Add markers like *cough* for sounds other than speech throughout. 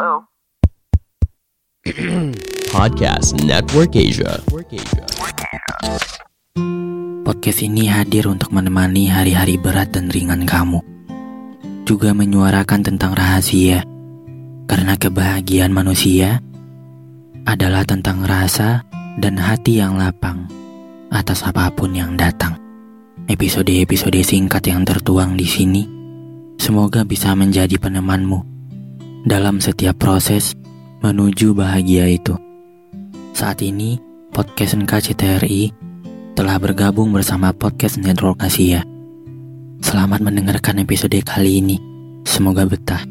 Hello? *clears throat* Podcast Network Asia. Podcast ini hadir untuk menemani hari-hari berat dan ringan kamu. Juga menyuarakan tentang rahasia. Karena kebahagiaan manusia adalah tentang rasa dan hati yang lapang atas apa pun yang datang. Episode-episode singkat yang tertuang di sini semoga bisa menjadi penemanmu dalam setiap proses menuju bahagia itu. Saat ini, podcast NKCTRI telah bergabung bersama Podcast Network Asia. Selamat mendengarkan episode kali ini. Semoga betah.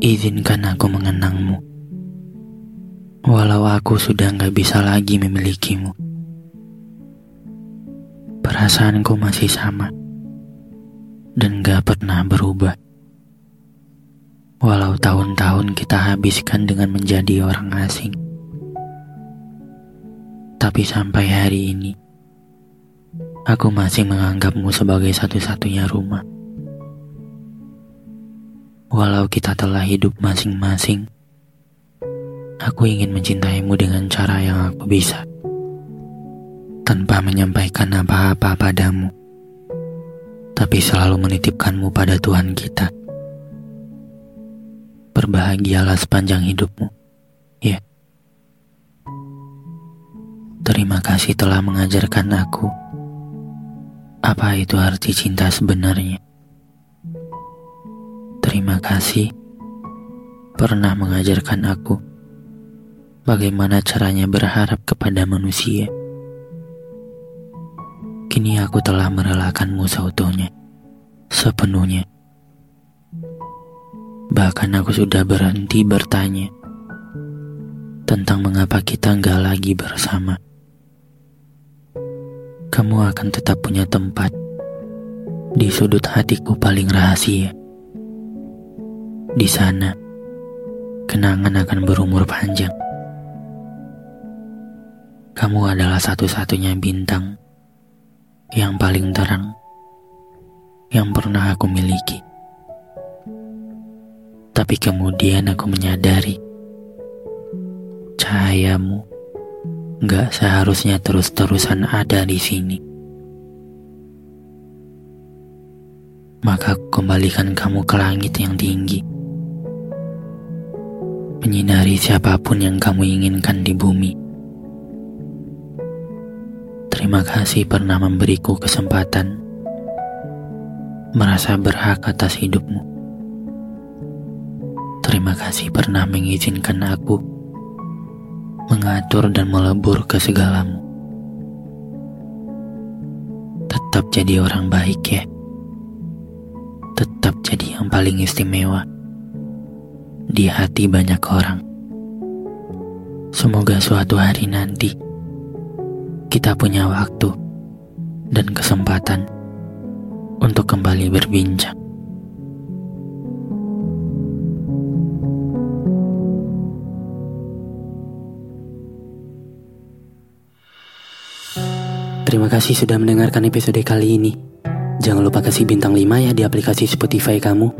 Izinkan aku mengenangmu. Walau aku sudah nggak bisa lagi memilikimu. Perasaanku masih sama dan gak pernah berubah. Walau tahun-tahun kita habiskan dengan menjadi orang asing. Tapi sampai hari ini, aku masih menganggapmu sebagai satu-satunya rumah. Walau kita telah hidup masing-masing, aku ingin mencintaimu dengan cara yang aku bisa. Tanpa menyampaikan apa-apa padamu tapi selalu menitipkanmu pada Tuhan kita. Berbahagialah sepanjang hidupmu, ya. Terima kasih telah mengajarkan aku apa itu arti cinta sebenarnya. Terima kasih pernah mengajarkan aku bagaimana caranya berharap kepada manusia. Kini aku telah merelakanmu seutuhnya, sepenuhnya. Bahkan aku sudah berhenti bertanya tentang mengapa kita nggak lagi bersama. Kamu akan tetap punya tempat di sudut hatiku paling rahasia. Di sana, kenangan akan berumur panjang. Kamu adalah satu-satunya bintang yang paling terang yang pernah aku miliki. Tapi kemudian aku menyadari cahayamu gak seharusnya terus-terusan ada di sini. Maka aku kembalikan kamu ke langit yang tinggi. Menyinari siapa pun yang kamu inginkan di bumi. Terima kasih pernah memberiku kesempatan merasa berhak atas hidupmu. Terima kasih pernah mengizinkan aku mengatur dan melebur ke segalamu. Tetap jadi orang baik ya. Tetap jadi yang paling istimewa di hati banyak orang. Semoga suatu hari nanti kita punya waktu dan kesempatan untuk kembali berbincang. Terima kasih sudah mendengarkan episode kali ini. Jangan lupa kasih bintang 5 ya di aplikasi Spotify kamu.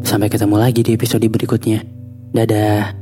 Sampai ketemu lagi di episode berikutnya. Dadah.